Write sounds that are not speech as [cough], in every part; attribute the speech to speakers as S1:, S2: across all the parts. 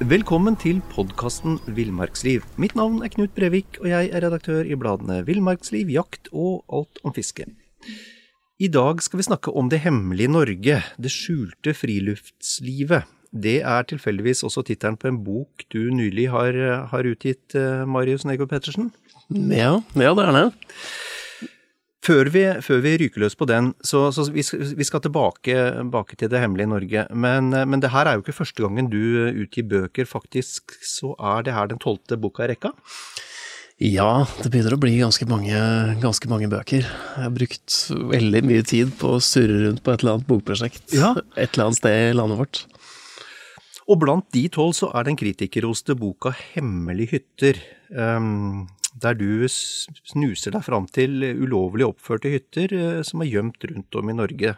S1: Velkommen til podkasten Villmarksliv. Mitt navn er Knut Brevik, og jeg er redaktør i bladene Villmarksliv, Jakt og Alt om fiske. I dag skal vi snakke om det hemmelige Norge, det skjulte friluftslivet. Det er tilfeldigvis også tittelen på en bok du nylig har, har utgitt, eh, Marius Nego Pettersen?
S2: Ja, ja, det er det.
S1: Før vi, før vi ryker løs på den, så, så vi, vi, skal tilbake, tilbake, til det hemmelige Norge. Men, men det her er jo ikke første gangen du utgir bøker. Faktisk så er det her den tolvte boka i rekka?
S2: Ja, det begynner å bli ganske mange, ganske mange, bøker. Jeg har brukt veldig mye tid på å surre rundt på et eller annet bokprosjekt ja. et eller annet sted i landet vårt.
S1: Og blant de tolv så er den kritikerroste boka 'Hemmelige hytter'. Um, der du snuser deg fram til ulovlig oppførte hytter eh, som er gjemt rundt om i Norge.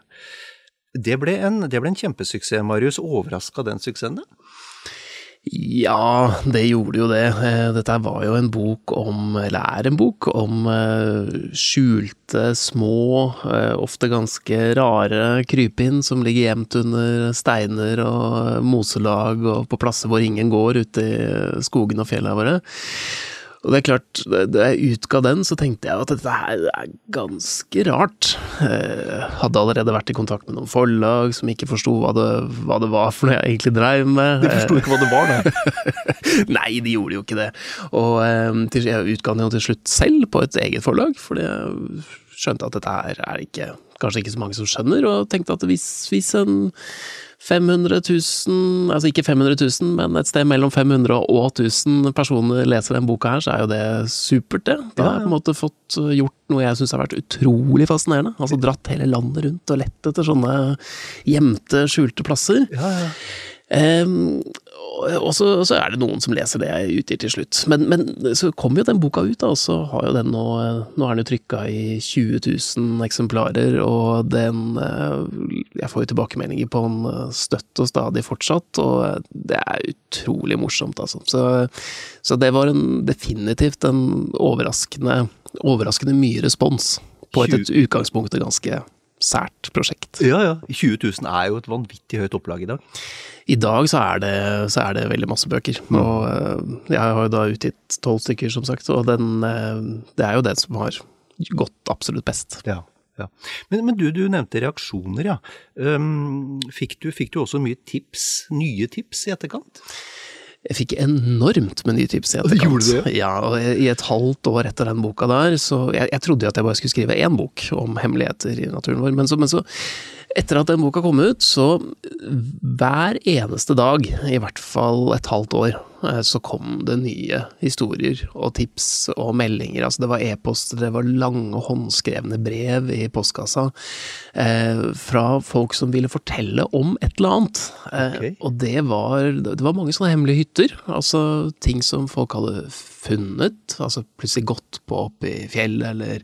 S1: Det ble en, det ble en kjempesuksess, Marius. Overraska den suksessen?
S2: Ja, det gjorde jo det. Eh, dette var jo en bok om, eller er en bok, om eh, skjulte, små, ofte ganske rare krypinn som ligger gjemt under steiner og moselag og på plasser hvor ingen går ute i skogen og fjellene våre. Og det er klart, da jeg utga den, så tenkte jeg at dette her er ganske rart. Jeg hadde allerede vært i kontakt med noen forlag som ikke forsto hva, hva, det var for noe jeg egentlig dreiv med.
S1: De forsto ikke hva det var, da? [laughs]
S2: Nei, de gjorde jo ikke det. Og jeg utga den jo til slutt selv på et eget forlag, fordi jeg skjønte at dette her er ikke, kanskje ikke så mange som skjønner, og tenkte at hvis, hvis en 500 000, altså ikke 500 000, men et sted mellom 500 og 1000 personer leser den boka her, så er jo det supert, det. Da har jeg på en måte fått gjort noe jeg syns har vært utrolig fascinerende. Altså dratt hele landet rundt og lett etter sånne gjemte, skjulte plasser. Ja, ja. Um, og så, så, er det noen som leser det jeg utgir til slutt. Men, men så kom jo den boka ut, da, og så har jo den nå Nå er den jo trykka i 20 000 eksemplarer, og den eh, Jeg får jo tilbakemeldinger på den eh, støtt og stadig fortsatt, og det er utrolig morsomt, altså. Så, så det var en, definitivt en overraskende, overraskende mye respons på et, et utgangspunkt ganske sært prosjekt.
S1: Ja, ja. 20 000 er jo et vanvittig høyt opplag i dag.
S2: I dag så er det, så er det veldig masse bøker. Mm. Og eh, jeg har jo da utgitt tolv stykker, som sagt, og den, eh, det er jo det som har gått absolutt best.
S1: Ja. Ja. Men, men, du, du nevnte reaksjoner, ja. Um, fikk, du, fikk du også mye tips, nye tips i etterkant?
S2: Jeg fikk enormt med nye tips i etterkant.
S1: Gjorde du det?
S2: Ja, og I et halvt år etter den boka der, så jeg, jeg trodde jo at jeg bare skulle skrive én bok om hemmeligheter i naturen vår, men så, men så etter at den boka kom ut, så hver eneste dag, i hvert fall et halvt år, så kom det nye historier og tips og meldinger. Altså det var e-poster, det var lange håndskrevne brev i postkassa eh, fra folk som ville fortelle om et eller annet. Eh, okay. Og det var, det var mange sånne hemmelige hytter, altså ting som folk hadde funnet, altså plutselig gått på opp i fjellet, eller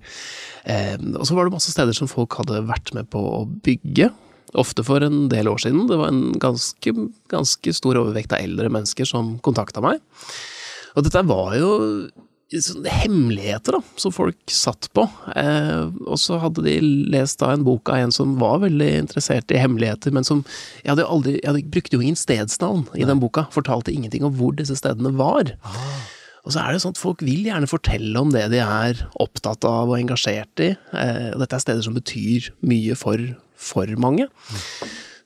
S2: eh, Og så var det masse steder som folk hadde vært med på å bygge. Ofte for en del år siden. Det var en ganske, ganske stor overvekt av eldre mennesker som kontakta meg. Og dette var jo hemmeligheter da, som folk satt på. Eh, og så hadde de lest da en bok av en som var veldig interessert i hemmeligheter, men som Jeg hadde aldri, jeg hadde, brukte jo ingen stedsnavn i den boka. Fortalte ingenting om hvor disse stedene var. Ah. Og så er det sånn at folk vil gjerne fortelle om det de er opptatt av og engasjert i. Eh, dette er steder som betyr mye for for mange.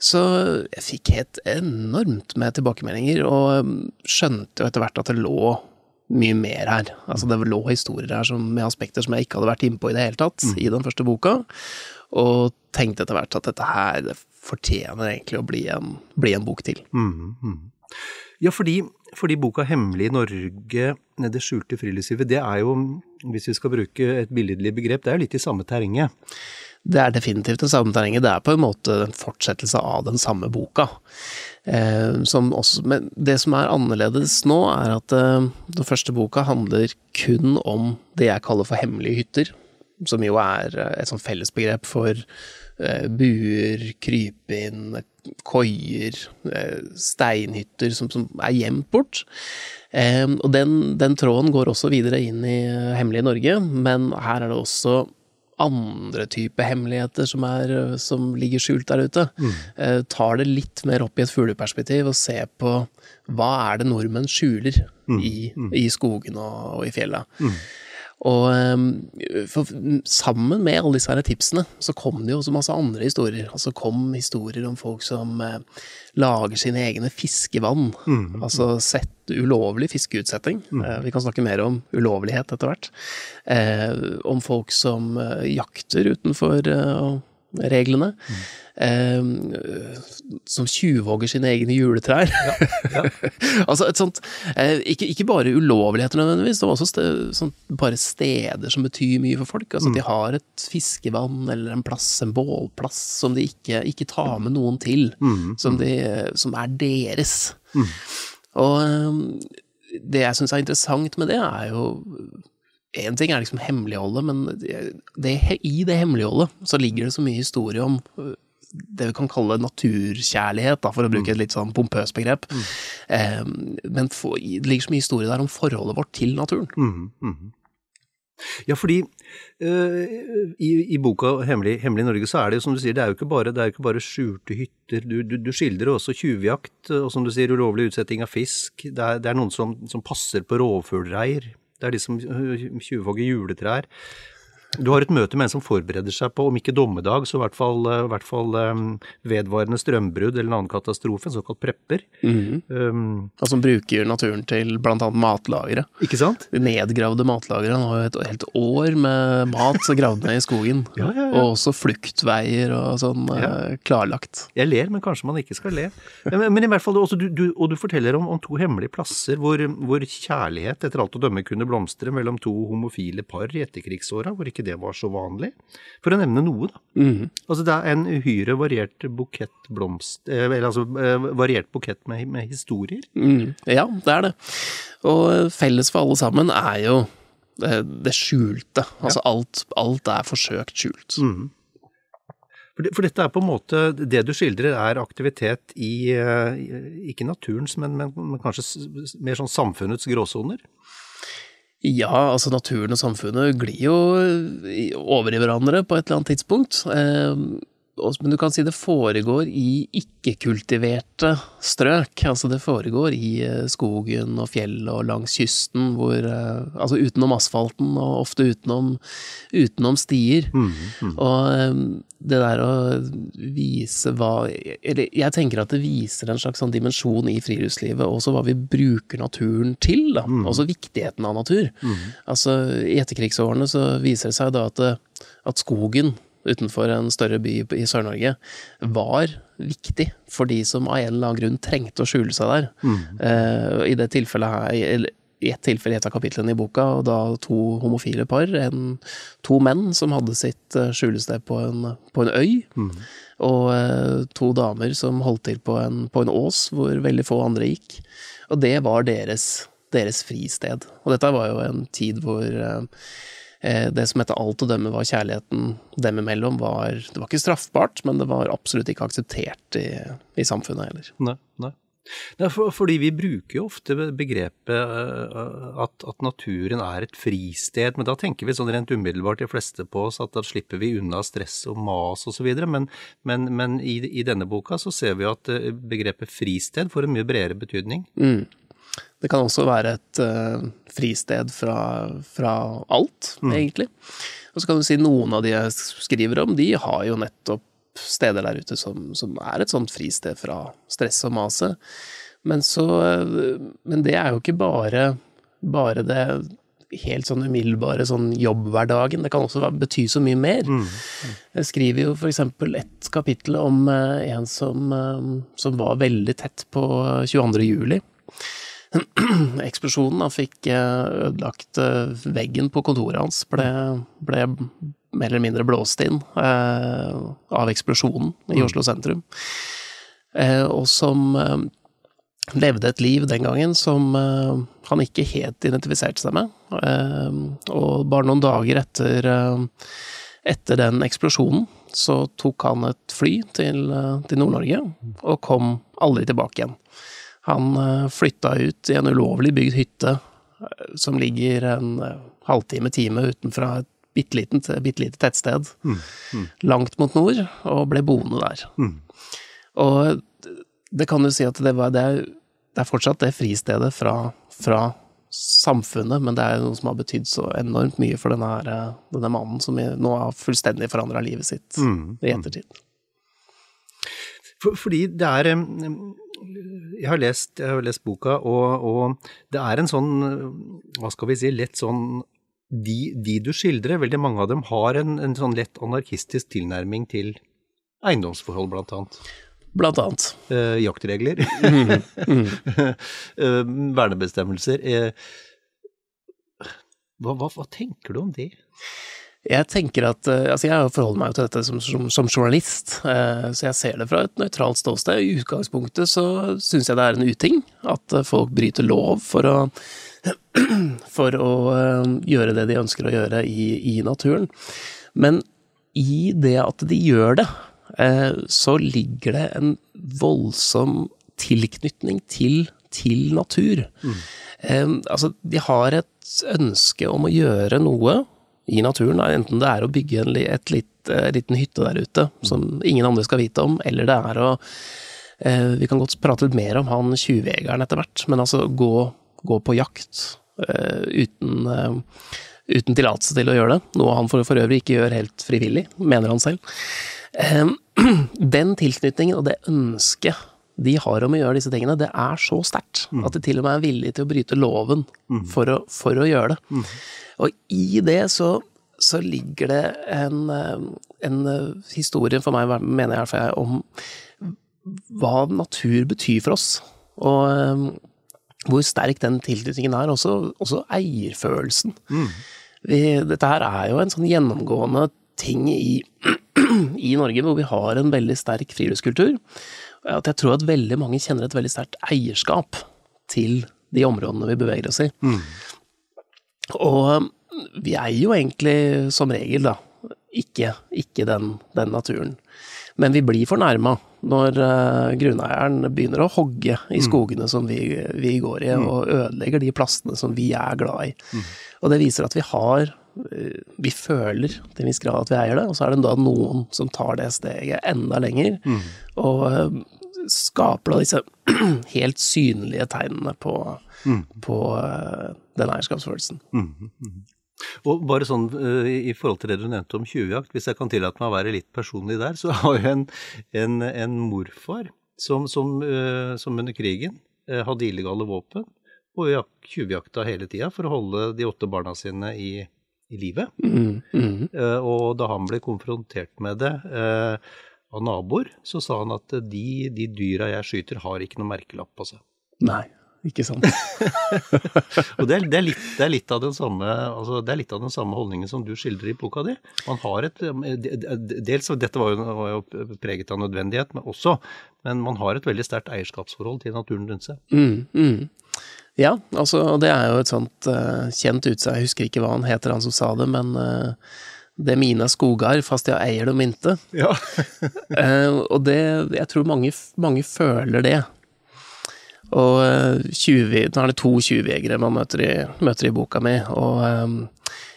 S2: Så jeg fikk helt enormt med tilbakemeldinger, og um, skjønte jo etter hvert at det lå mye mer her. Altså det lå historier her som, med aspekter som jeg ikke hadde vært innpå i det hele tatt i den første boka, og tenkte etter hvert at dette her det fortjener egentlig å bli en, bli en bok til.
S1: Ja, fordi, fordi boka 'Hemmelig Norge det skjulte friluftslivet', det er jo, hvis vi skal bruke et billedlig begrep, det er jo litt i samme terrenget.
S2: Det er definitivt det samme terrenget. Det er på en måte en fortsettelse av den samme boka. Eh, også, men det som er annerledes nå, er at eh, den første boka handler kun om det jeg kaller for hemmelige hytter. Som jo er eh, et sånt fellesbegrep for eh, buer, krypinn, koier, eh, steinhytter som, som er gjemt bort. Eh, og den, den tråden går også videre inn i Hemmelige Norge, men her er det også andre typer hemmeligheter som, er, som ligger skjult der ute. Eh, tar det litt mer opp i et fugleperspektiv og ser på hva er det nordmenn skjuler i, i skogen og, og i fjella. Og eh, for, sammen med alle disse tipsene, så kom det jo også masse andre historier. Altså kom historier om folk som eh, lager sine egne fiskevann. Altså sett ulovlig fiskeutsetting. Eh, vi kan snakke mer om ulovlighet etter hvert. Eh, om folk som eh, jakter utenfor eh, reglene. Eh, som tjuvhogger sine egne juletrær. [laughs] altså et sånt eh, ikke, ikke bare ulovligheter nødvendigvis, det var også sted, sånt, bare steder som betyr mye for folk. Altså at De har et fiskevann eller en plass, en bålplass, som de ikke, ikke tar med noen til. Som, de, som er deres. Og eh, det jeg syns er interessant med det, er jo Én ting er liksom hemmeligholdet, men det, i det hemmeligholdet så ligger det så mye historie om det vi kan kalle naturkjærlighet, da, for å bruke et litt sånn pompøst begrep. Eh, men for, det ligger så mye historie der om forholdet vårt til naturen.
S1: Ja, fordi øh, i, i boka Hemmelig, 'Hemmelig Norge' så er det jo som du sier, det er jo ikke bare, det er jo ikke bare skjulte hytter. Du, du, du skildrer også tjuvjakt og som du sier, ulovlig utsetting av fisk. Det er, det er noen som, som passer på rovfuglreir. Det er de som øh, tjuvhogger juletrær. Du har et møte med en som forbereder seg på, om ikke dommedag, så i hvert fall, øh, i hvert fall øh, vedvarende strømbrudd eller en annen katastrofe, en såkalt prepper. um,
S2: Og som bruker naturen til annet matlagre.
S1: ikke sant?
S2: Nedgravde matlagre. Han har jo et helt år med mat gravd ned i skogen. [laughs]
S1: Ja, ja, ja.
S2: Og også fluktveier og sånn eh, klarlagt.
S1: Jeg ler, men kanskje man ikke skal le. Men, men i hvert fall, også, du, du, og du forteller om, om to hemmelige plasser hvor, hvor kjærlighet etter alt å dømme kunne blomstre mellom to homofile par i etterkrigsåra, hvor ikke det var så vanlig. For å nevne noe, da. Altså Det er en uhyre variert bukett blomst... eh, Eller altså eh, variert bukett med, med historier.
S2: Mm, ja, det er det. Og felles for alle sammen er jo det, det skjulte. Altså alt, alt er forsøkt skjult.
S1: For, det, for dette er på en måte Det du skildrer, er aktivitet i eh, ikke naturens, men, men, men kanskje mer sånn samfunnets gråsoner?
S2: Ja, altså naturen og samfunnet glir jo over i hverandre på et eller annet tidspunkt. Eh, men du kan si det foregår i ikke-kultiverte strøk. Altså det foregår i eh, skogen og fjellet og langs kysten, hvor eh, Altså utenom asfalten og ofte utenom, utenom stier. Og eh, det der å vise hva Eller jeg tenker at det viser en slags sånn dimensjon i friluftslivet, også hva vi bruker naturen til, da. Også viktigheten av natur. Altså i etterkrigsårene så viser det seg da at, at skogen utenfor en større by i Sør-Norge var viktig for de som av en eller annen grunn trengte å skjule seg der. Eh, I det tilfellet her, i et tilfelle i et av kapitlene i boka, og da to homofile par, en, to menn som hadde sitt eh, skjulested på en, på en øy, og eh, to damer som holdt til på en, på en ås hvor veldig få andre gikk. Og det var deres, deres fristed. Og dette var jo en tid hvor eh, det som etter alt å dømme var kjærligheten dem imellom, var Det var ikke straffbart, men det var absolutt ikke akseptert i, i samfunnet heller.
S1: Nei. nei. Nei, for, fordi vi bruker jo ofte begrepet eh, at, at naturen er et fristed, men da tenker vi sånn rent umiddelbart de fleste på oss at da slipper vi unna stress og mas osv. Men, men, men i, i denne boka så ser vi at eh, begrepet fristed får en mye bredere betydning.
S2: Det kan også være et uh, fristed fra, fra alt, egentlig. Og så kan du si noen av de jeg skriver om, de har jo nettopp steder der ute som, som er et sånt fristed fra stress og maset. Men så Men det er jo ikke bare, bare det helt sånn umiddelbare sånn jobbhverdagen. Det kan også bety så mye mer. Mm. Jeg skriver jo eksempel et kapittel om en som, som var veldig tett på 22. juli. Eksplosjonen han fikk ødelagt veggen på kontoret hans, ble, ble mer eller mindre blåst inn eh, av eksplosjonen i mm. Oslo sentrum. Eh, og som eh, levde et liv den gangen som eh, han ikke helt identifiserte seg med. Eh, og bare noen dager etter, eh, etter den eksplosjonen så tok han et fly til, til Nord-Norge, og kom aldri tilbake igjen. Han flytta ut i en ulovlig bygd hytte som ligger en halvtime-time utenfra et bitte lite tettsted mm. Mm. langt mot nord, og ble boende der. Mm. Og det kan du si at det, var, det, er, det er, fortsatt det fristedet fra, fra, samfunnet, men det er noe som har betydd så enormt mye for denne, her, denne mannen som nå har fullstendig forandra livet sitt mm. i ettertid.
S1: Fordi det er jeg har, lest, jeg har lest, boka, og, og, det er en sånn, hva skal vi si, lett sånn de, de, du skildrer, veldig mange av dem har en, en sånn lett anarkistisk tilnærming til eiendomsforhold, blant annet.
S2: Blant annet.
S1: Eh, jaktregler. Mm. [laughs] Mm. eh, vernebestemmelser. Eh, hva, hva, hva, tenker du om det?
S2: Jeg tenker at, eh, altså jeg forholder meg jo til dette som, som, som journalist, eh, så jeg ser det fra et nøytralt ståsted. I utgangspunktet så syns jeg det er en uting at folk bryter lov for å [clears throat] for å eh, gjøre det de ønsker å gjøre i, i naturen. Men i det at de gjør det, eh, så ligger det en voldsom tilknytning til, til natur. Mm. Altså, de har et ønske om å gjøre noe i naturen, enten det er å bygge en et litt, liten hytte der ute som ingen andre skal vite om, eller det er å Vi kan godt prate litt mer om han tjuvjegeren etter hvert, men altså gå gå på jakt uh, uten, uten tillatelse til å gjøre det, noe han for, for, øvrig ikke gjør helt frivillig, mener han selv. Um, [clears throat] den tilknytningen og det ønsket de har om å gjøre disse tingene, det er så sterkt mm. at de til og med er villige til å bryte loven mm. for, å, for, å, gjøre det. Mm. Og i det så, så ligger det en, en, historie for meg, mener jeg, om hva natur betyr for oss. Og hvor sterk den tilknytningen er. Også, også eierfølelsen. Mm. Vi, dette her er jo en sånn gjennomgående ting i, [clears throat] i, Norge, hvor vi har en veldig sterk friluftskultur. At jeg tror at veldig mange kjenner et veldig sterkt eierskap til de områdene vi beveger oss i. Mm. Og vi eier jo egentlig som regel, da, ikke, ikke den, den naturen. Men vi blir fornærma når uh, grunneieren begynner å hogge i mm. skogene som vi, vi går i, mm. og ødelegger de plassene som vi er glad i. Mm. Og det viser at vi har Vi føler til en viss grad at vi eier det, og så er det da noen som tar det steget enda lenger, mm. og uh, skaper da disse [clears throat] helt synlige tegnene på, mm. på den eierskapsfølelsen. Mm.
S1: Og bare sånn uh, i forhold til det du nevnte om tjuvjakt, hvis jeg kan tillate meg å være litt personlig der, så [laughs] har jeg en, en, en morfar som, som, som, under krigen hadde illegale våpen og tjuvjakta hele tida for å holde de åtte barna sine i, i livet. Mm, mm. og da han ble konfrontert med det av naboer, så sa han at de, de dyra jeg skyter, har ikke noe merkelapp på seg.
S2: Nei. Ikke sant? [laughs]
S1: og det er, det, er litt, det, er litt samme, altså er, av den samme, holdningen som du skildrer i boka di. Man har et dels, Dette var jo, var jo, preget av nødvendighet, men også Men man har et veldig sterkt eierskapsforhold til naturen rundt seg.
S2: Mm, mm. Ja, altså det er jo et sånt uh, kjent utsagn, jeg husker ikke hva han heter, han som sa det, men uh, det er mine skoger, fast jeg eier dem inte. [laughs] Ja. uh, og det, jeg tror mange, mange føler det. Og 20, eh, nå er det to tjuvjegere man møter i, møter i, boka mi, og um,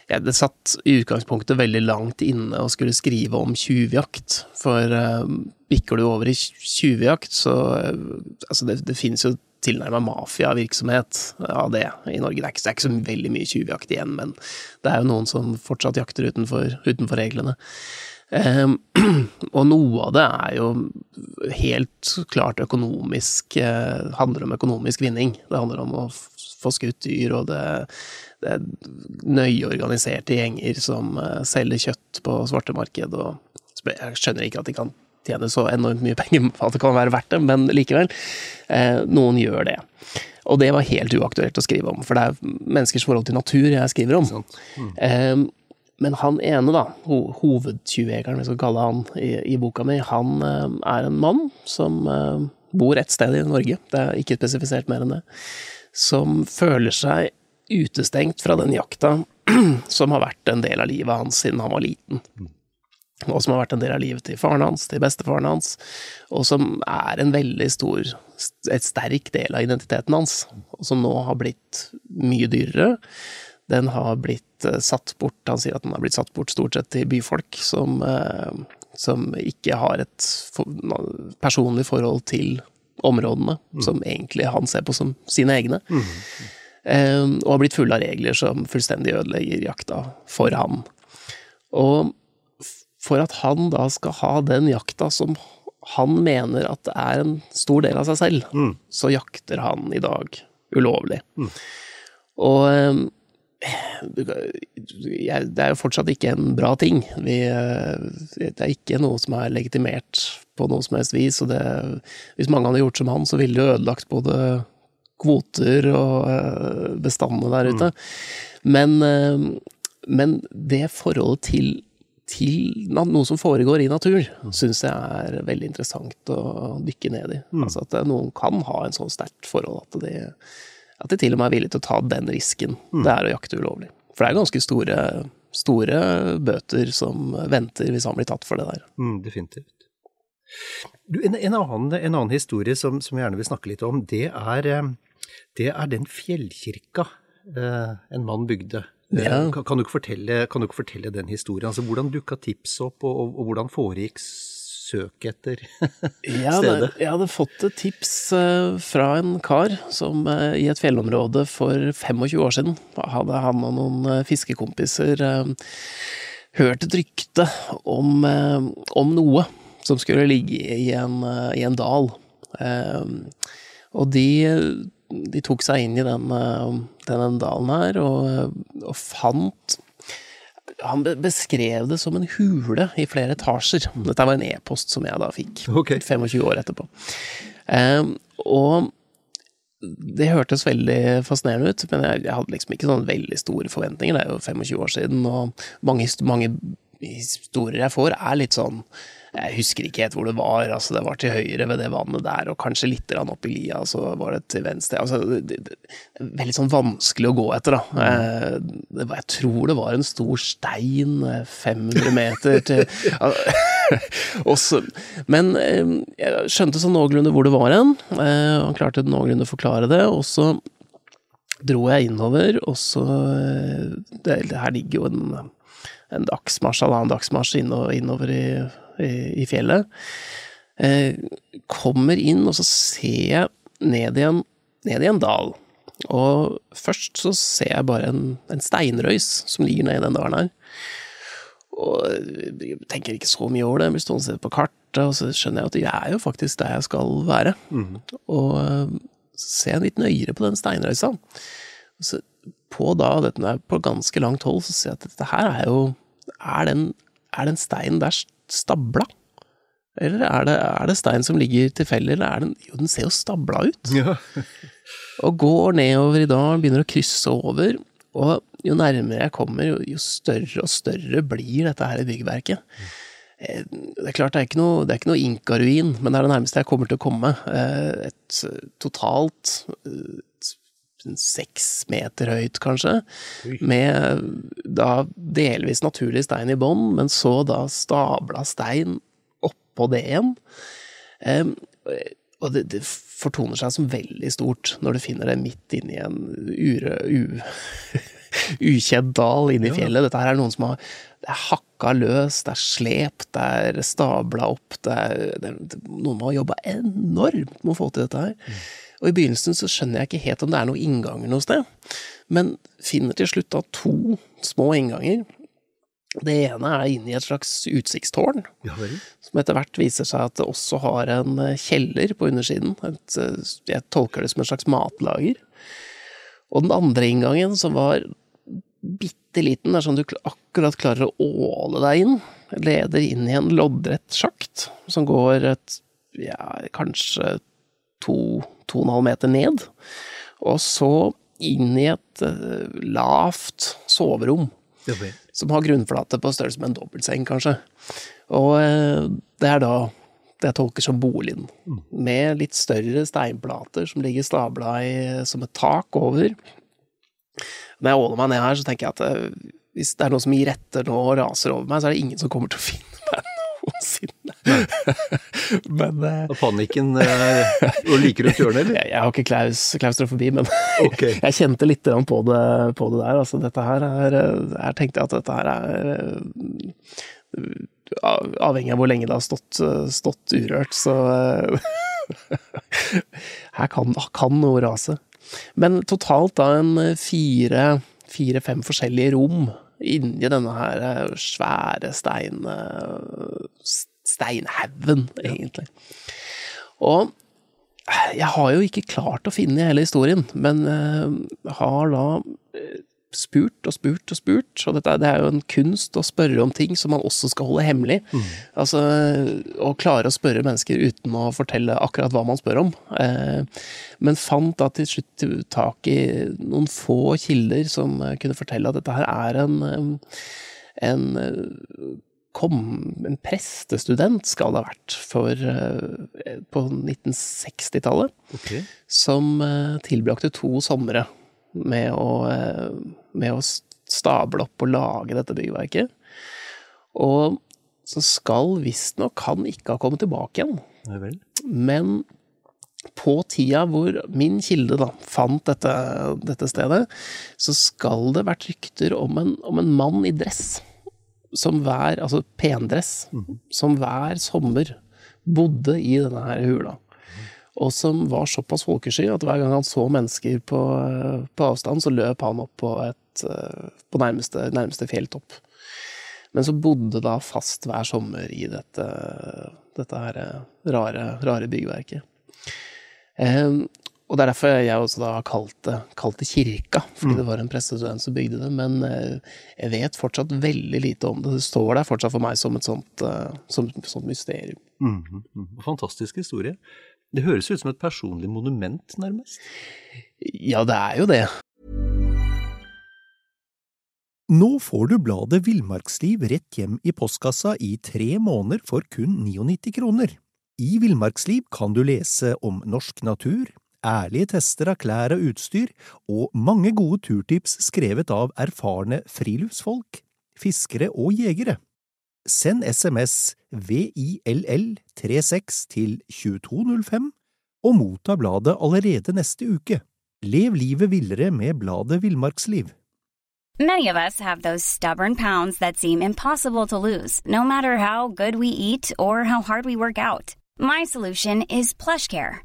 S2: ja, det satt i utgangspunktet veldig langt inne å skulle skrive om tjuvjakt. For bikker du over i tjuvjakt, så Altså, det, det finnes jo tilnærma mafiavirksomhet av det i Norge. Det er, ikke, det er ikke så veldig mye tjuvjakt igjen, men det er jo noen som fortsatt jakter utenfor, utenfor reglene. Um, [clears throat] og noe av det er jo helt klart økonomisk eh, handler om økonomisk vinning. Det handler om å få skutt dyr, og det, det er nøye organiserte gjenger som eh, selger kjøtt på svartemarked. Og jeg skjønner ikke at de kan tjene så enormt mye penger at det kan være verdt det, men likevel. Eh, noen gjør det. Og det var helt uaktuelt å skrive om, for det er menneskers forhold til natur jeg skriver om. Mm. Eh, men han ene, da, ho hovedtjuvjegeren, vi skal kalle han i, i boka mi, han eh, er en mann som eh, bor et sted i Norge, det er ikke spesifisert mer enn det, som føler seg utestengt fra den jakta [clears throat] som har vært en del av livet hans siden han var liten. Og som har vært en del av livet til faren hans, til bestefaren hans, og som er en veldig stor, et sterk del av identiteten hans, og som nå har blitt mye dyrere. Den har blitt uh, satt bort, han sier at den har blitt satt bort stort sett til byfolk som, uh, som ikke har et personlig forhold til områdene, mm. som egentlig han ser på som sine egne. Mm. Um, og har blitt fulle av regler som fullstendig ødelegger jakta for han. Og for at han da skal ha den jakta som han mener at det er en stor del av seg selv, mm. så jakter han i dag ulovlig. Mm. Og ehm, det er jo fortsatt ikke en bra ting. Vi, eh, det er ikke noe som er legitimert på noe som helst vis. Og det, hvis mange hadde gjort som han, så ville det ødelagt både kvoter og eh, bestandene der ute. Mm. Men, ehm, men det forholdet til til noe som foregår i naturen, syns jeg er veldig interessant å dykke ned i. Mm. Altså at noen kan ha en sånn sterkt forhold at de, at de, til og med er villige til å ta den risken mm. det er å jakte ulovlig. For det er ganske store, store bøter som venter hvis han blir tatt for det der.
S1: Mm, definitivt. Du, en, en, annen, en, annen, historie som, som, jeg gjerne vil snakke litt om, det er, eh, det er den fjellkirka eh, en mann bygde ja. Eh, kan, kan, du fortelle, kan, du ikke fortelle, den historien? Altså, hvordan dukka tips opp, og, og, og hvordan foregikk søket etter [laughs] stedet?
S2: Jeg hadde fått et tips uh, fra en kar som uh, i et fjellområde for 25 år siden hadde han og noen fiskekompiser hørt et rykte om, om, noe som skulle ligge i en, i en dal. og de de tok seg inn i den, eh, denne dalen her, og, og fant han beskrev det som en hule i flere etasjer. Dette var en e-post som jeg da fikk, okay. 25 år etterpå. Um, og det hørtes veldig fascinerende ut, men jeg, jeg, hadde liksom ikke sånn veldig store forventninger. Det er jo 25 år siden, og mange, mange historier jeg får, er litt sånn jeg husker ikke helt hvor det var. altså Det var til høyre ved det vannet der, og kanskje litt opp i lia, så var det til venstre. altså det, det, Veldig sånn vanskelig å gå etter, da. Eh, det, jeg tror det var en stor stein 500 eh, meter til [laughs] [laughs] Også, Men eh, jeg skjønte sånn noenlunde hvor det var hen. Han klarte noenlunde å forklare det. og så dro jeg innover, og så det, Her ligger jo en, en dagsmarsj, halvannen dagsmarsj innover i i, i fjellet. Eh, kommer inn, og så ser jeg ned i en, ned i en dal. Og først så ser jeg bare en, en steinrøys som ligger nedi den dalen her. Og jeg tenker ikke så mye over det, jeg blir stående og se på kartet, og så skjønner jeg at jeg er jo faktisk der jeg skal være. Mm. Og eh, så ser jeg litt nøyere på den steinrøysa. Så på da, dette er på ganske langt hold, så ser jeg at dette her er jo Er den, er den steinen der stabla? Eller er det, er det stein som ligger tilfeldig, eller er den Jo, den ser jo stabla ut. Ja. [laughs] og går nedover i dalen, begynner å krysse over. Og jo nærmere jeg kommer, jo, jo større og større blir dette her i byggverket. Eh, det er klart, det er ikke noe, det er ikke noe inkaruin, men det er det nærmeste jeg kommer til å komme. Eh, et totalt seks meter høyt, kanskje, med da delvis naturlig stein i bånn, men så da stabla stein oppå det igjen. Um, og det, det, fortoner seg som veldig stort når du finner det midt inni en ure, u, [laughs] ukjent dal inni ja. fjellet. Dette her er noen som har det er hakka løs, det er slept, det er stabla opp, det er, det er Noen må ha jobba enormt med å få til dette her. Mm. Og i begynnelsen så skjønner jeg ikke helt om det er noen innganger noe sted, men finner til slutt da to små innganger. Det ene er inne i et slags utsiktstårn,
S1: Ja
S2: som etter hvert viser seg at det også har en eh, kjeller på undersiden. Et, eh, jeg tolker det som et slags matlager. Og den andre inngangen, som var bitte liten, det er sånn du akkurat klarer å åle deg inn, leder inn i en loddrett sjakt som går et, ja, kanskje to, to og en halv meter ned, og så inn i et uh, lavt soverom
S1: Ja
S2: som har grunnflate på størrelse med en dobbeltseng, kanskje. Og uh, det er da det jeg tolker som boligen, med litt større steinplater som ligger stabla i, som et tak over. Når jeg åler meg ned her, så tenker jeg at eh, hvis det er noe som gir etter nå og raser over meg, så er det ingen som kommer til å finne meg [laughs] noensinne. [laughs] Men uh,
S1: Og panikken uh, Og liker du et hjørne, eller?
S2: jeg, jeg har ikke klaus, klaustrofobi, men [laughs]
S1: okay.
S2: jeg kjente litt på det, på det der. Altså, dette her er Jeg Her tenkte jeg at dette her er eh, Avhengig av hvor lenge det har stått, eh, stått urørt, så eh, [laughs] Her kan, kan noe rase. Men totalt da en eh, fire, fire-fem forskjellige rom inni denne her eh, svære stein, eh, steinhaugen, egentlig. Og jeg har jo ikke klart å finne hele historien, men eh, har da eh, spurt og spurt og spurt, og dette, det er jo en kunst å spørre om ting som man også skal holde hemmelig. Altså å klare å spørre mennesker uten å fortelle akkurat hva man spør om. Eh, men fant da til slutt tak i noen få kilder som eh, kunne fortelle at dette her er en, eh, en eh, kom, en prestestudent skal det ha vært for, eh, på 1960-tallet,
S1: okay.
S2: som eh, tilbrakte to somre med å, eh, med å stable opp og lage dette byggverket. Og så skal visstnok han ikke ha kommet tilbake igjen.
S1: Ja vel.
S2: Men på tida hvor min kilde da fant dette, dette stedet, så skal det vært rykter om en, om en mann i dress. Som hver, altså pendress, som hver sommer bodde i denne her hula. Og som var såpass folkesky at hver gang han så mennesker på, på avstand, så løp han opp på, et, eh, på nærmeste, nærmeste fjelltopp. Men så bodde da fast hver sommer i dette, dette her eh, rare, rare byggverket. Og det er derfor jeg også da har kalt det, kalt det kirka, fordi det var en prestestudent som bygde det. Men eh, jeg vet fortsatt veldig lite om det. Det står der fortsatt for meg som et sånt, eh, som, sånt mysterium.
S1: Mm, mhm. Fantastisk historie. Det høres ut som et personlig monument, nærmest.
S2: Ja, det er jo det.
S3: Nå får du bladet Villmarksliv rett hjem i postkassa i tre måneder for kun 99 kroner. I Villmarksliv kan du lese om norsk natur, ærlige tester av klær og utstyr, og mange gode turtips skrevet av erfarne friluftsfolk, fiskere og jegere. Send SMS VILL36 til 2205 og motta bladet allerede neste uke. Lev livet villere med bladet Villmarksliv.
S4: Many of us have those stubborn pounds that seem impossible to lose, no matter how good we eat or how hard we work out. My solution is PlushCare.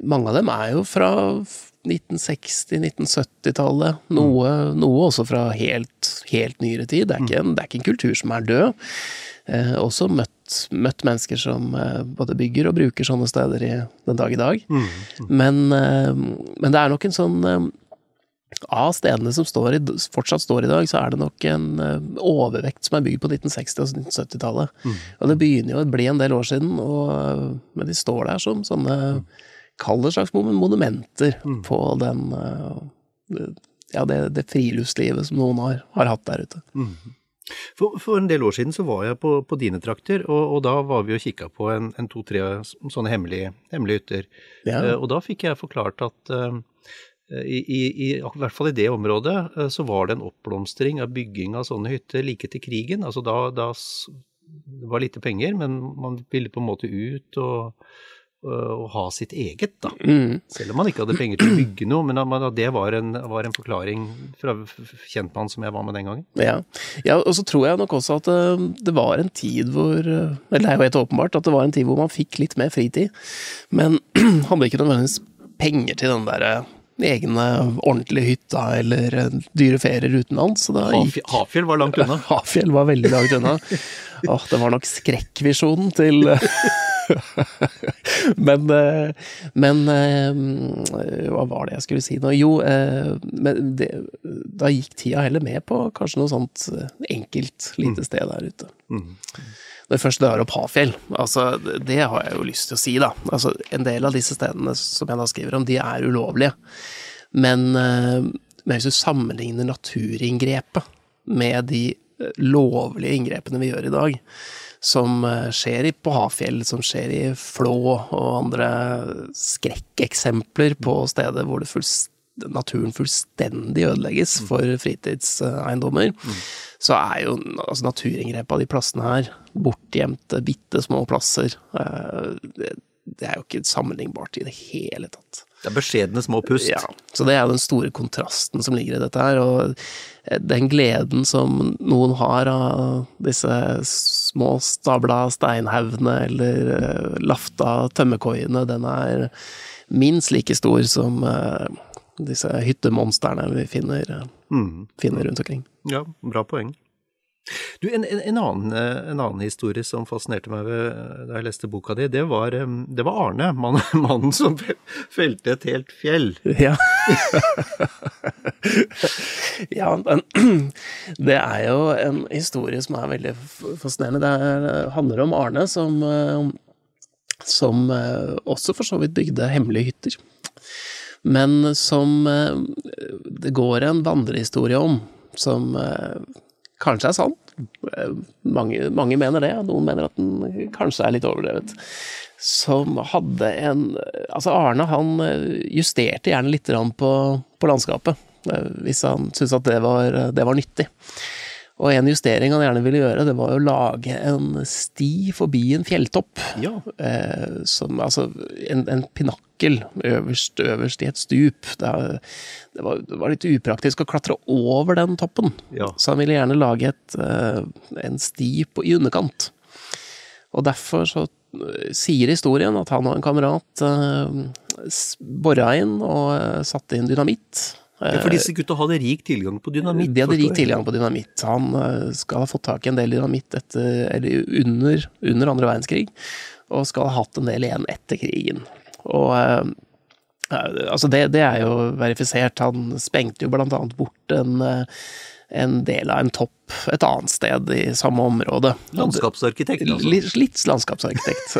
S2: mange av dem er jo fra 1960-1970-tallet. Noe, noe også fra helt, helt nyere tid. Det er, ikke en, det er ikke en kultur som er død. Eh, også møtt, møtt mennesker som eh, både bygger og bruker sånne steder i, den dag i dag. Men, eh, men det er nok en sånn eh, av stedene som står i, fortsatt står i dag, så er det nok en eh, overvekt som er bygd på 1960- og 1970-tallet. Og det begynner jo å bli en del år siden, og, eh, men de står der som sånne Kall det slags monumenter monumenter på den eh, Ja, det, det friluftslivet som noen har, har hatt der ute.
S1: For, for en del år siden så var jeg på, på dine trakter, og, og da var vi og kikka på en, en to-tre sånne hemmelige, hemmelige hytter.
S2: Ja.
S1: Uh, og da fikk jeg forklart at uh, i, i, i, i hvert fall i det området uh, så var det en oppblomstring av bygging av sånne hytter like til krigen. Altså da, da det var lite penger, men man ville på en måte ut og, og ha sitt eget, da.
S2: Mm.
S1: Selv om man ikke hadde penger til å bygge noe, men det var en, var en forklaring fra kjentmann som jeg var med den gangen.
S2: Ja. ja, og så tror jeg nok også at eh, det var en tid hvor eh, Eller det er jo helt åpenbart at det var en tid hvor man fikk litt mer fritid, men [clears throat] hadde ikke nødvendigvis penger til den derre egne ordentlige hytta eller eh, dyre ferier utenlands. Så gikk
S1: Hafjell, Hafjell var langt unna. [laughs]
S2: Hafjell var veldig langt unna. Åh, det var nok skrekkvisjonen til [laughs] [laughs] Men, eh, men eh, Hva var det jeg skulle si nå? Jo, eh, men det, da gikk tida heller med på kanskje noe sånt enkelt lite sted der ute. Når jeg først drar opp Hafjell, altså det har jeg jo lyst til å si, da. Altså, en del av disse stedene som jeg da skriver om, de er ulovlige. Men, men hvis du sammenligner naturinngrepet med de lovlige inngrepene vi gjør i dag, som skjer på Hafjell, som skjer i Flå og andre skrekkeksempler på steder hvor fullst, naturen fullstendig ødelegges for fritidseiendommer, så er jo altså, naturinngrepet av de plassene her, bortgjemte, bitte små plasser, det, det er jo ikke sammenlignbart i det hele tatt.
S1: Det er beskjedne små pust.
S2: Ja, så det er jo den store kontrasten som ligger i dette her, og den gleden som noen har av disse små stabla steinhaugene eller lafta tømmerkoiene, den er minst like stor som disse hyttemonstrene vi finner,
S1: Mm.
S2: finner rundt omkring.
S1: Ja, bra poeng. Du, en, en, en, annen, en, annen, historie som fascinerte meg ved, da jeg leste boka di, det var, det var Arne, [laughs] mannen, mannen som felte et helt fjell.
S2: Ja. [laughs] ja, men [clears throat] det er jo en historie som er veldig fascinerende. Det handler om Arne som, som også for så vidt bygde hemmelige hytter. Men som det går en vandrehistorie om, som kanskje er sann. Mange, mange, mener det, noen mener at den kanskje er litt overdrevet. Som hadde en Altså, Arne han justerte gjerne litt på, på landskapet, hvis han syntes at det var, det var nyttig. Og en justering han gjerne ville gjøre, det var å lage en sti forbi en fjelltopp.
S1: Ja.
S2: Eh, som, altså en, en pinakkel øverst, øverst, i et stup. Det, det, var, det, var, litt upraktisk å klatre over den toppen.
S1: Ja.
S2: Så han ville gjerne lage et, eh, en sti på, i underkant. Og derfor så sier historien at han og en kamerat eh, bora inn og satte inn dynamitt.
S1: Ja, for disse gutta hadde rik tilgang på dynamitt?
S2: De hadde rik tilgang på dynamitt. Han skal ha fått tak i en del dynamitt etter, eller under, under andre verdenskrig, og skal ha hatt en del igjen etter krigen. Og altså det, det, er jo verifisert. Han sprengte jo blant annet bort en, en del av en topp et annet sted i samme område.
S1: Landskapsarkitekt, altså?
S2: Litt, litt landskapsarkitekt.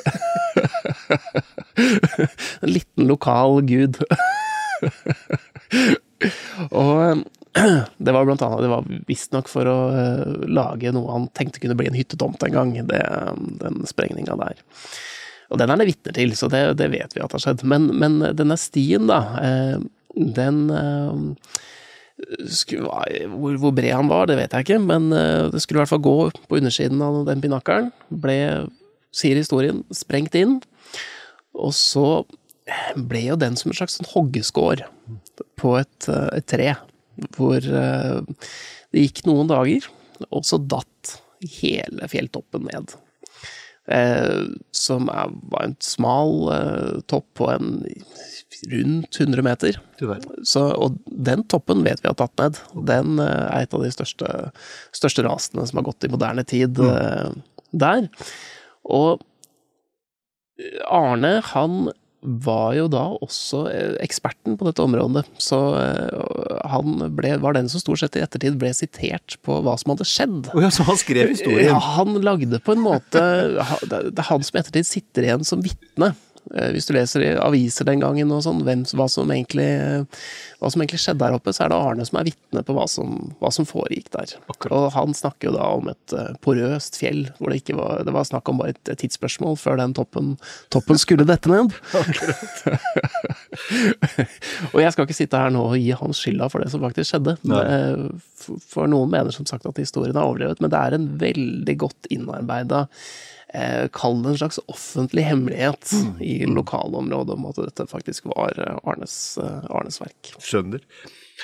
S2: [laughs] en liten lokal gud. [laughs] Og [clears throat] det var blant annet, det var visstnok for å lage noe han tenkte kunne bli en hyttetomt en gang, det, den sprengninga der. Og den er det vitner til, så det, det, vet vi at har skjedd. Men, men denne stien, da, den hvor, hvor, bred han var, det vet jeg ikke, men det skulle i hvert fall gå på undersiden av den pinakkelen. Ble, sier historien, sprengt inn. Og så ble jo den som en slags sånn hoggeskår på et, et, tre, hvor det gikk noen dager, og så datt hele fjelltoppen ned. Eh, som er, var en smal eh, topp på en rundt 100 meter. Så, og den toppen vet vi har tatt ned. Den eh, er et av de største, største rasene som har gått i moderne tid mm. der. Og Arne, han var jo da også eksperten på dette området, så han ble, var den som stort sett i ettertid ble sitert på hva som hadde skjedd.
S1: Oh ja, så han skrev historien?
S2: Ja, han lagde på en måte Det er han som i ettertid sitter igjen som vitne Eh, hvis du leser i aviser den gangen og sånn, hvem, hva, som egentlig, hva som egentlig skjedde der oppe, så er det Arne som er vitne på hva som, hva som foregikk der. Og han snakker jo da om et eh, porøst fjell, hvor det ikke var Det var snakk om bare et tidsspørsmål før den toppen, toppen skulle dette ned. [laughs] [laughs] og jeg skal ikke sitte her nå og gi hans skylda for det som faktisk skjedde. Men, for noen mener som sagt at historien er overdrevet, men det er en veldig godt innarbeida eh, Kall det en slags offentlig hemmelighet mm. i lokalområdet om at dette faktisk var eh, Arnes, eh, Arnes verk.
S1: Skjønner.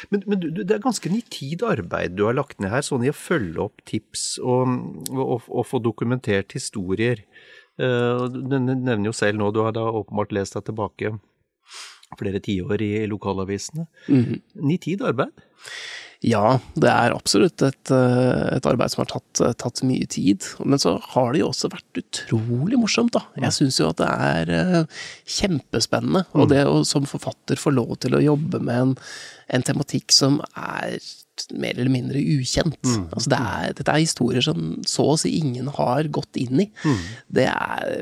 S1: Men, men du, det er ganske nitid arbeid du har lagt ned her, sånn i å følge opp tips og, og, og få dokumentert historier. Du nevner jo selv nå, du har da åpenbart lest deg tilbake flere tiår i lokalavisene. Mm -hmm. Nitid arbeid?
S2: Ja, det er absolutt et, eh, et arbeid som har tatt, eh, tatt, mye tid. Men så har det jo også vært utrolig morsomt, da. Jeg syns jo at det er uh, kjempespennende. Og mm. det å som forfatter få lov til å jobbe med en, en tematikk som er mer eller mindre ukjent. Mm. Altså det er, dette er historier som så å si ingen har gått inn i. Mm. Det er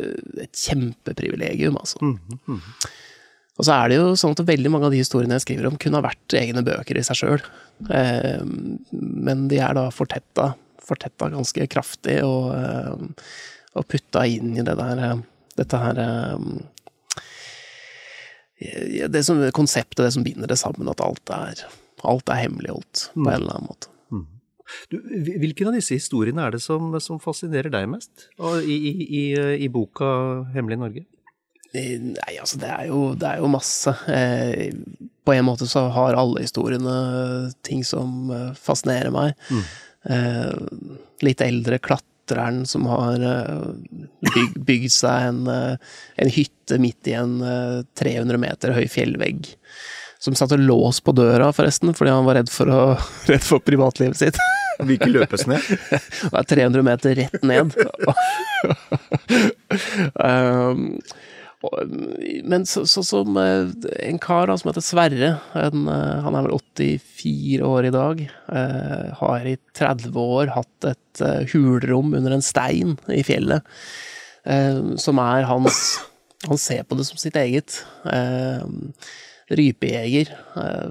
S2: et kjempeprivilegium, altså. Mm. Mm. Og så er det jo sånn at veldig mange av de historiene jeg skriver om, kunne ha vært egne bøker i seg sjøl. Eh, men de er da fortetta, fortetta ganske kraftig og, eh, og putta inn i det der eh, Dette her det som, Konseptet, det som binder det sammen, at alt er, alt er hemmeligholdt på en eller annen måte. Mm.
S1: Du, hvilken av disse historiene er det som, som fascinerer deg mest i, i, i, i boka 'Hemmelig Norge'?
S2: Nei, altså det er jo, det er jo masse. Eh, på en måte så har alle historiene ting som eh, fascinerer meg. Mm. Eh, litt eldre klatreren som har byg, bygd seg en, en, hytte midt i en 300 meter høy fjellvegg. Som satte lås på døra, forresten, fordi han var redd for, å, [laughs] redd for privatlivet sitt.
S1: Vil ikke løpes ned? [laughs]
S2: Det er 300 meter rett ned. um, [laughs] men sånn så, som eh, en kar da, som heter Sverre, en, eh, han er vel 84 år i dag, eh, har i 30 år hatt et hulrom under en stein i fjellet, som er hans Han ser på det som sitt eget. Rypejeger.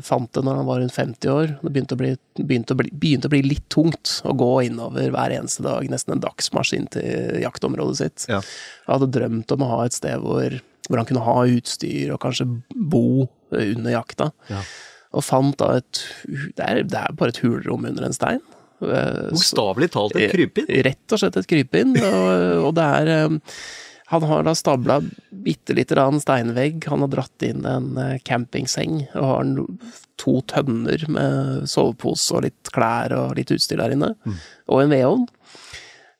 S2: Fant det når han var rundt 50 år. Det begynte å, bli, begynte, å bli, begynte å bli, litt tungt å gå innover hver eneste dag, nesten en dagsmaskin til jaktområdet sitt. Ja. Jeg hadde drømt om å ha et sted hvor hvor han kunne ha utstyr og kanskje bo under jakta. Ja. Og fant da et det er, det er, bare et hulrom under en stein.
S1: Eh, Bokstavelig talt et krypinn?
S2: Rett og slett et krypinn. Og, og, det er eh, Han har da stabla bitte lite grann steinvegg. Han har dratt inn en eh, campingseng og har to tønner med sovepose og litt klær og litt utstyr der inne. Mm. Og en vedovn.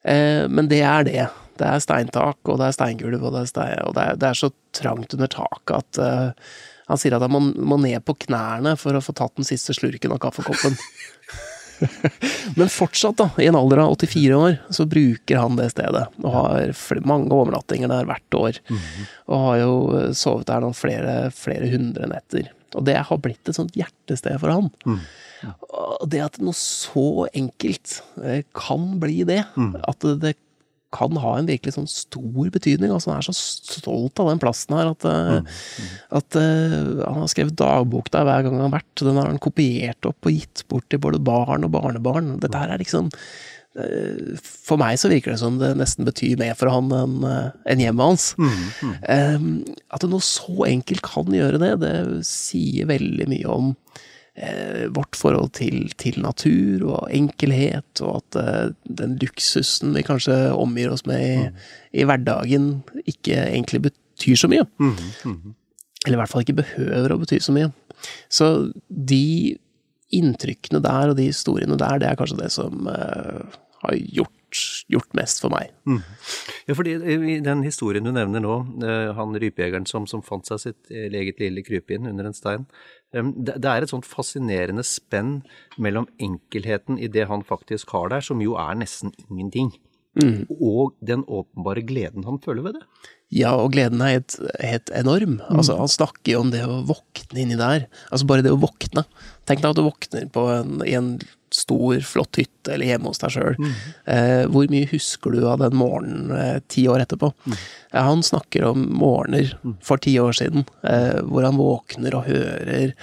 S2: Men det er det. Det er steintak, og det er steingulv, og, det er, stein, og det, er, det er, så trangt under taket at eh, han sier at han må, må, ned på knærne for å få tatt den siste slurken av kaffekoppen. [laughs] [laughs] Men fortsatt, da, i en alder av 84 år, så bruker han det stedet. Og har mange overnattinger der hvert år. Mm -hmm. Og har jo eh, sovet der noen flere, flere hundre netter. Og det har blitt et sånt hjertested for han. Mm. Og det at noe så enkelt eh, kan bli det, mm. at det kan ha en virkelig sånn stor betydning. altså Han er så stolt av den plassen her at, eh, mm. At uh, han har skrevet dagbok der hver gang han har vært. Den har han kopiert opp og gitt bort til både barn og barnebarn. Dette her er liksom uh, For meg så virker det som det nesten betyr mer for han enn en hjemmet hans. Mm. mm. at noe så enkelt kan gjøre det, det sier veldig mye om eh, vårt forhold til, til, natur og enkelhet, og at eh, den luksusen vi kanskje omgir oss med i, mm. i hverdagen, ikke egentlig betyr så mye. Mm, mm. Eller i hvert fall ikke behøver å bety så mye. Så de inntrykkene der og de historiene der, det er kanskje det som eh, har gjort gjort mest for meg. Mm.
S1: Ja, fordi i den historien du nevner nå, eh, han rypejegeren som, som fant seg sitt eget lille krypinn under en stein, det er et sånt fascinerende spenn mellom enkelheten i det han faktisk har der, som jo er nesten ingenting, mm. og den åpenbare gleden han føler ved det.
S2: Ja, og gleden er helt, helt enorm. Mm. Altså, han snakker jo om det å våkne inni der. Altså bare det å våkne. Tenk deg at du våkner en, i en stor, flott hytte eller hjemme hos deg sjøl. Eh, hvor mye husker du av den morgenen eh, ti år etterpå? Ja, han snakker om morgener for ti år siden, eh, hvor han våkner og hører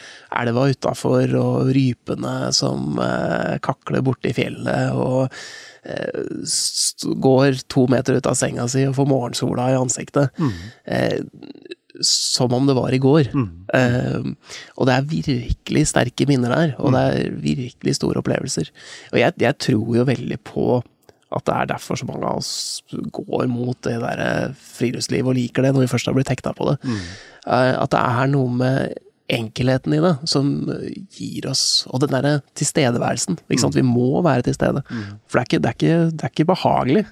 S2: elva utafor og rypene som eh, kakler borti i fjellet, og eh, går to meter ut av senga si og får morgensola i ansiktet. Eh, som om det var i går. Eh, og det er virkelig sterke minner der, og det er virkelig store opplevelser. Og jeg, jeg tror jo veldig på at det er derfor så mange av oss går mot det der eh, friluftslivet og liker det, når vi først har blitt hekta på det. Eh, at det er noe med enkelheten i det som gir oss Og den derre tilstedeværelsen. Ikke sant? Vi må være til stede. For det er ikke, det er ikke, det er ikke behagelig.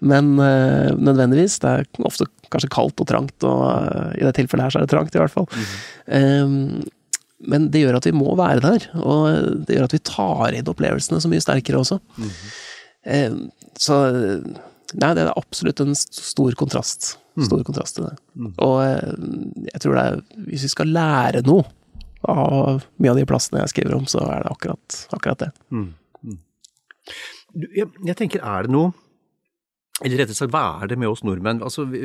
S2: Men uh, nødvendigvis. Det er ofte kanskje kaldt og trangt, og eh, i det tilfellet her så er det trangt, i hvert fall. Eh, men det gjør at vi må være der, og det gjør at vi tar inn opplevelsene så mye sterkere også. Eh, så Nei, det er absolutt en stor kontrast. Stor kontrast til det. Og eh, jeg tror det er Hvis vi skal lære noe av mye av de plassene jeg skriver om, så er det akkurat, akkurat det.
S1: Du, jeg, jeg tenker, er det noe eller rettere sagt, hva er det med oss nordmenn? Altså, vi,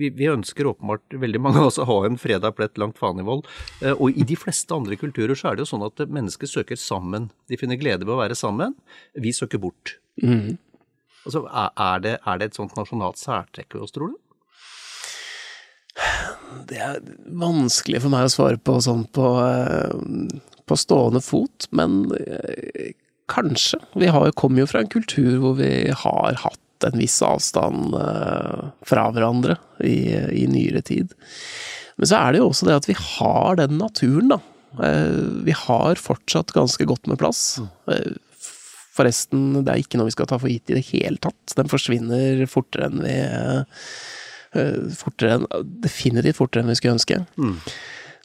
S1: vi, vi ønsker åpenbart, veldig mange av oss, å ha en fredag plett langt faen i vold. Og i de fleste andre kulturer så er det jo sånn at mennesker søker sammen. De finner glede ved å være sammen. Vi søker bort. Altså, er- det, er det et sånt nasjonalt særtrekk ved oss, tror du?
S2: Det er vanskelig for meg å svare på sånn på, eh, på stående fot, men eh, kanskje. Vi har, kommer jo fra en kultur hvor vi har hatt en viss avstand eh, fra hverandre i, i nyere tid. Men så er det jo også det at vi har den naturen, da. Eh, Vi har fortsatt ganske godt med plass. Eh, Forresten, det er ikke noe vi skal ta for gitt i det hele tatt. Den forsvinner fortere enn vi fortere enn, definitivt fortere enn vi skulle ønske.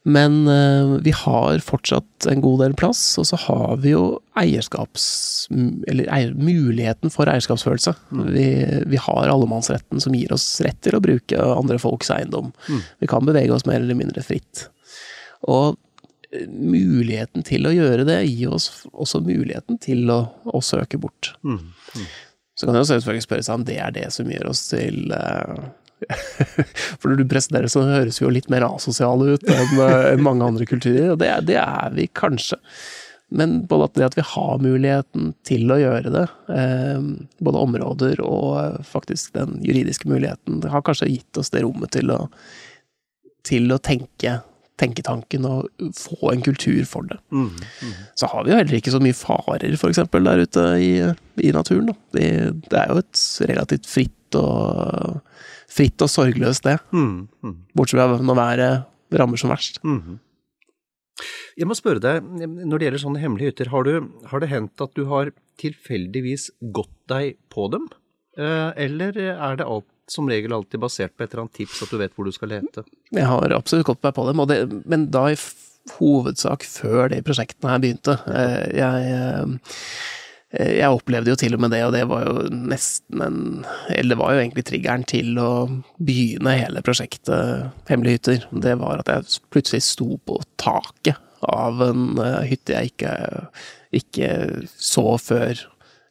S2: Men eh, vi har fortsatt en god del plass, og så har vi jo eierskaps... Eller eier, muligheten for eierskapsfølelse. Vi, vi har allemannsretten som gir oss rett til å bruke andre folks eiendom. Vi kan bevege oss mer eller mindre fritt. Og eh, muligheten til å gjøre det gir oss også muligheten til å, å søke bort. Så kan jeg selvfølgelig spørre seg om det er det som gjør oss til eh, [laughs] For når du presenterer så høres vi jo litt mer asosiale ut enn eh, enn mange andre kulturer, og det, det er vi kanskje. Men både at det at vi har muligheten til å gjøre det, eh, både områder og eh, faktisk den juridiske muligheten, det har kanskje gitt oss det rommet til å, til å tenke tenketanken og få en kultur for det. Så har vi jo heller ikke så mye farer, eksempel, der ute i, i naturen. Det, det er jo et relativt fritt og, fritt og sorgløst sted. Bortsett fra når været rammer som verst.
S1: Jeg må spørre deg, når det gjelder sånne hemmelige hytter, har, du, har det hendt at du har tilfeldigvis gått deg på dem? Eh, Eller er det alt, som regel alltid basert på et eller annet tips, at du vet hvor du skal lete?
S2: Jeg har absolutt gått meg på dem, og det, men da i hovedsak før de prosjektene her begynte. Eh, Jeg, eh, jeg opplevde jo til og med det, og det var jo nesten en Eller det var jo egentlig triggeren til å begynne hele prosjektet Hemmelige hytter. Det var at jeg plutselig sto på taket av en eh, hytte jeg ikke, ikke så før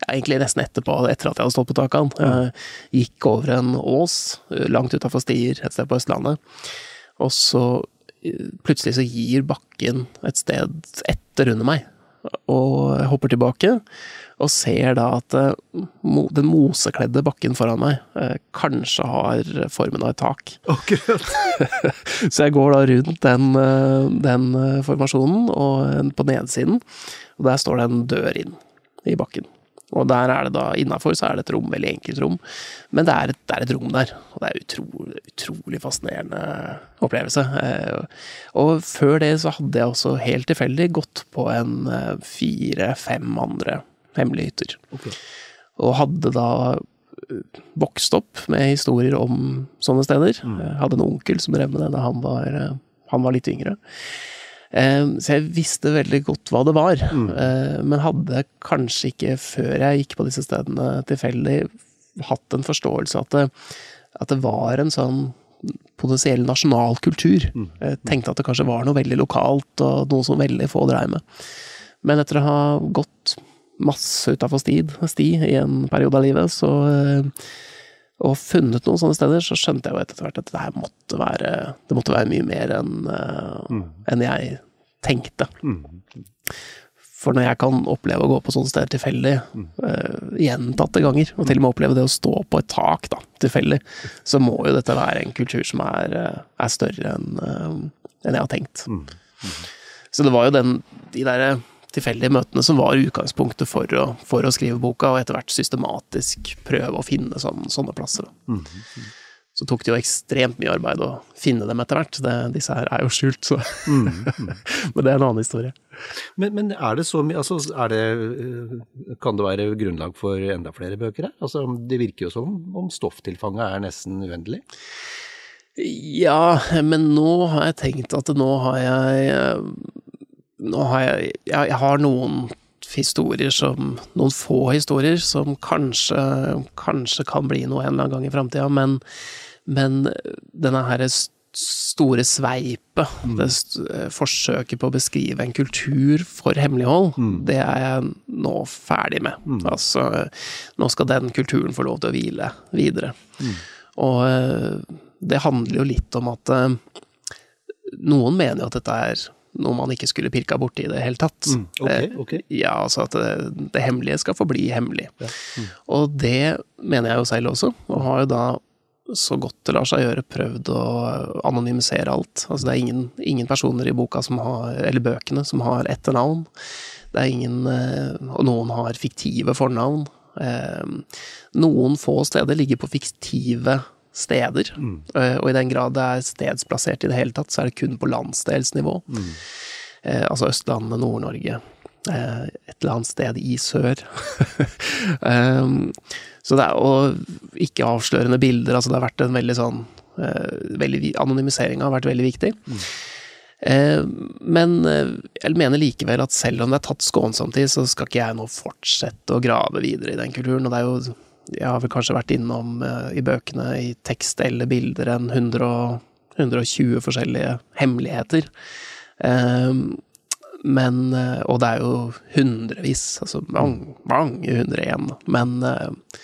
S2: egentlig nesten etterpå, etter at jeg hadde stått på taket av den. Jeg gikk over en ås eh, langt utafor Stier, et sted på Østlandet. Og så eh, plutselig så gir bakken et sted etter under meg. Og jeg hopper tilbake, og ser da at eh, den mosekledde bakken foran meg eh, kanskje har formen av et tak. [laughs]
S1: Akkurat.
S2: Så jeg går da rundt den, eh, den formasjonen, og på nedsiden, og der står det en dør inn i bakken. Og der er det da, innafor så er det et rom, veldig enkelt rom, men det er et, det er et rom der, og det er utrolig, utrolig fascinerende opplevelse. Og før det så hadde jeg også helt tilfeldig gått på en fire-fem andre hemmelige hytter. Og hadde da eh, vokst opp med historier om sånne steder. Jeg hadde en onkel som drev med det da han var, eh, han var litt yngre. Eh, Så jeg visste veldig godt hva det var, mm. men hadde kanskje ikke, før jeg gikk på disse stedene tilfeldig, hatt en forståelse at det, at det var en sånn potensiell nasjonal kultur. Jeg tenkte at det kanskje var noe veldig lokalt, og noe som veldig få dreiv med. Men etter å ha gått masse utafor sti i en periode av livet, så eh, og funnet noen sånne steder, så skjønte jeg jo etter hvert at det her måtte være, det måtte være mye mer enn mm. enn jeg tenkte. For når jeg kan oppleve å gå på sånne steder tilfeldig uh, gjentatte ganger, og til og med oppleve det å stå på et tak da, tilfeldig, så må jo dette være en kultur som er, uh, er større enn enn jeg har tenkt. Så det var jo den, de derre tilfeldige møtene som var utgangspunktet for å, for å, skrive boka, og etter hvert systematisk prøve å finne sånne, sånne plasser. Mm. Så tok det jo ekstremt mye arbeid å finne dem etter hvert. Det, disse her er jo skjult, så mm. [laughs] Men det er en annen historie.
S1: Men, men, er det så mye altså, er det, Kan det være grunnlag for enda flere bøker her? Altså, det virker jo som om stofftilfanget er nesten uendelig?
S2: Ja, men nå har jeg tenkt at nå har jeg nå har jeg, jeg, jeg har noen historier som Noen få historier som kanskje, kanskje kan bli noe en eller annen gang i framtida, men, men denne her store sveipet, mm. det forsøket på å beskrive en kultur for hemmelighold, mm. det er jeg nå ferdig med. Mm. Altså, nå skal den kulturen få lov til å hvile videre. Mm. Og eh, det handler jo litt om at eh, noen mener jo at dette er noe man ikke skulle pirka borti i det hele tatt. Mm,
S1: okay, eh, okay.
S2: Ja, altså at det, det, hemmelige skal forbli hemmelig. Ja. Mm. Og det mener jeg jo selv også, og har jo da så godt det lar seg gjøre prøvd å anonymisere alt. Altså det er ingen, ingen personer i boka som har, eller bøkene som har etternavn. Det er ingen eh, Og noen har fiktive fornavn. Eh, noen få steder ligger på fiktive steder. Mm. Uh, og i den grad det er stedsplassert i det hele tatt, så er det kun på landsdelsnivå. Mm. Uh, altså Østlandet, Nord-Norge. Uh, et eller annet sted i sør. [laughs] um, så det er og ikke avslørende bilder. Altså det har vært en veldig sånn veldig, Anonymiseringa har vært veldig viktig. Mm. Men jeg mener likevel at selv om det er tatt skånsomt i, så skal ikke jeg nå fortsette å grave videre i den kulturen. Og det er jo jeg har vel kanskje vært innom uh, i bøkene i tekst eller bilder enn 120 forskjellige hemmeligheter. Uh, men uh, Og det er jo hundrevis, altså mange, mange hundre igjen. Men eh,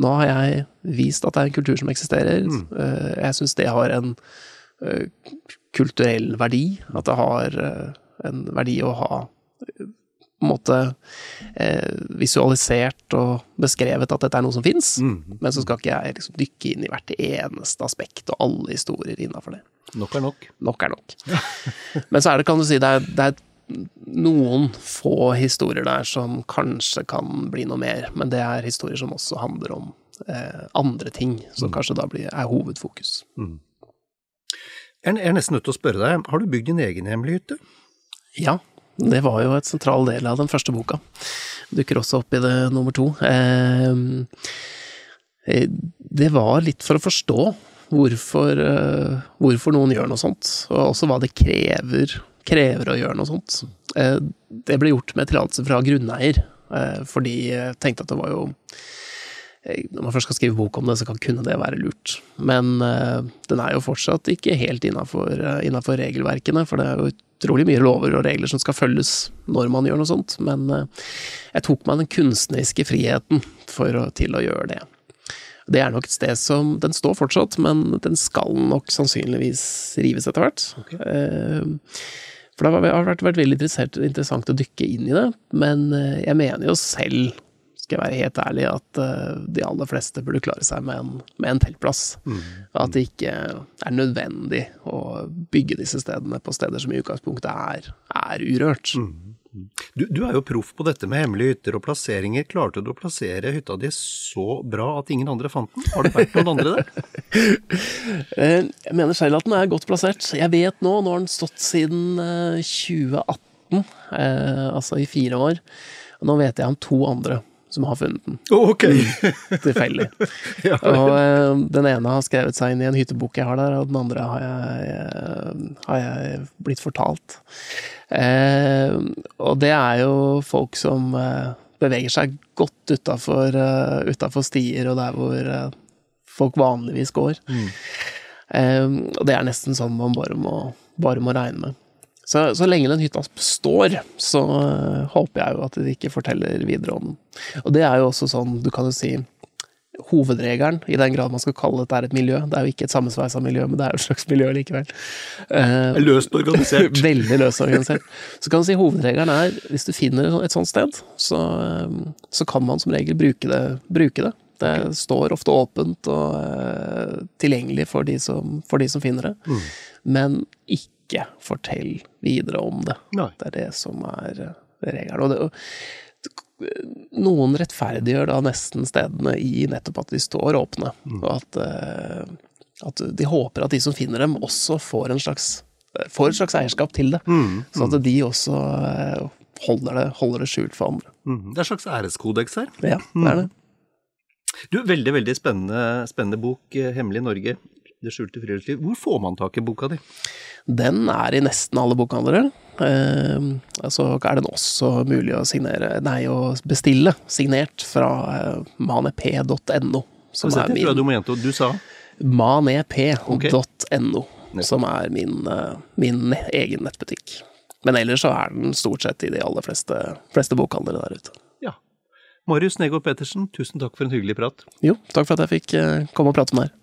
S2: nå har jeg vist at det er en kultur som eksisterer. Mm. jeg syns det har en kulturell verdi. At det har en verdi å ha på en måte eh, visualisert og beskrevet at dette er noe som fins, mm. men så skal ikke jeg liksom dykke inn i hvert eneste aspekt og alle historier innafor det.
S1: Nok er nok.
S2: Nok er nok. [laughs] men så er det, kan du si, det er, det er, noen få historier der som kanskje kan bli noe mer, men det er historier som også handler om eh, andre ting, som mm. kanskje da blir, er hovedfokus. Mm.
S1: Jeg er nesten nødt til å spørre deg, har du bygd din egen hemmelige hytte?
S2: Ja, det var jo et sentral del av den første boka. Dukker også opp i det nummer to. Ehm, eh, det var litt for å forstå hvorfor, eh, hvorfor, noen gjør noe sånt, og også hva det krever, krever å gjøre noe sånt. Eh, det ble gjort med tillatelse fra grunneier, fordi jeg tenkte at det var jo når man først skal skrive bok om det, så kan kunne det være lurt. Men den er jo fortsatt ikke helt innafor regelverkene, for det er jo utrolig mye lover og regler som skal følges når man gjør noe sånt. Men uh, jeg tok meg den kunstneriske friheten for til å gjøre det. Det er nok et sted som Den står fortsatt, men den skal nok sannsynligvis rives etter hvert. Okay. For det har vært, vært veldig interessant å dykke inn i det, men jeg mener jo selv skal jeg være helt ærlig, at uh, de aller fleste burde klare seg med en, med en teltplass. Mm. At det ikke er nødvendig å bygge disse stedene på steder som i utgangspunktet er, er urørt. Mm.
S1: Du, du, er jo proff på dette med hemmelige hytter og plasseringer. Klarte du å plassere hytta di så bra at ingen andre fant den? Har det vært noen andre der? [laughs]
S2: Eh, jeg mener selv at den er godt plassert. Jeg vet nå, nå har den stått siden 2018, eh, altså i fire år. Nå vet jeg om to andre som har funnet den.
S1: Oh, ok! [laughs]
S2: Tilfeldig. ja, og uh, den ene har skrevet seg inn i en hyttebok jeg har der, og den andre har jeg, uh, har jeg blitt fortalt. Uh, og det er jo folk som beveger seg godt utafor stier og der hvor folk vanligvis går. Mm. og det er nesten sånn man bare må, bare må regne med. Så, så lenge den hytta står, så øh, håper jeg jo at de ikke forteller videre om den. Og det er jo også sånn, du kan jo si hovedregelen, i den grad man skal kalle dette et miljø. Det er jo ikke et sammensveisa miljø, men det er jo et slags miljø likevel. Eh,
S1: Løst organisert. [laughs]
S2: Veldig løst organisert. Så kan du si hovedregelen er, hvis du finner et sånt sted, så, eh, så kan man som regel bruke det. Bruke det. det står ofte åpent og eh, tilgjengelig for de, som, for de som finner det.
S1: Mm.
S2: Men ikke fortell videre om det.
S1: Nei.
S2: Det er det som er eh, regelen. Og det, noen rettferdiggjør da nesten stedene i nettopp at de står åpne, og at, eh, at de håper at de som finner dem, også får en slags får et slags eierskap til det. Så at de også eh, holder det, holder det skjult for andre.
S1: Mm. Det er et slags æreskodeks her.
S2: Ja, det er det.
S1: Du, Veldig veldig spennende, spennende bok, eh, 'Hemmelig Norge'. Det skjulte friluftsliv. Hvor får man tak i boka di?
S2: Den er i nesten alle bokhandlere. Eh, så er den også mulig å signere, nei, å bestille signert fra eh, manep.no. Som er
S1: jeg du må gjenta du sa.
S2: manep.no, som er min, uh, min egen nettbutikk. Men ellers så er den stort sett i de aller fleste, fleste bokhandlere der ute.
S1: Ja. Marius Negård Pettersen, tusen takk for en hyggelig prat.
S2: Jo, takk for at jeg fikk eh, komme og prate med deg.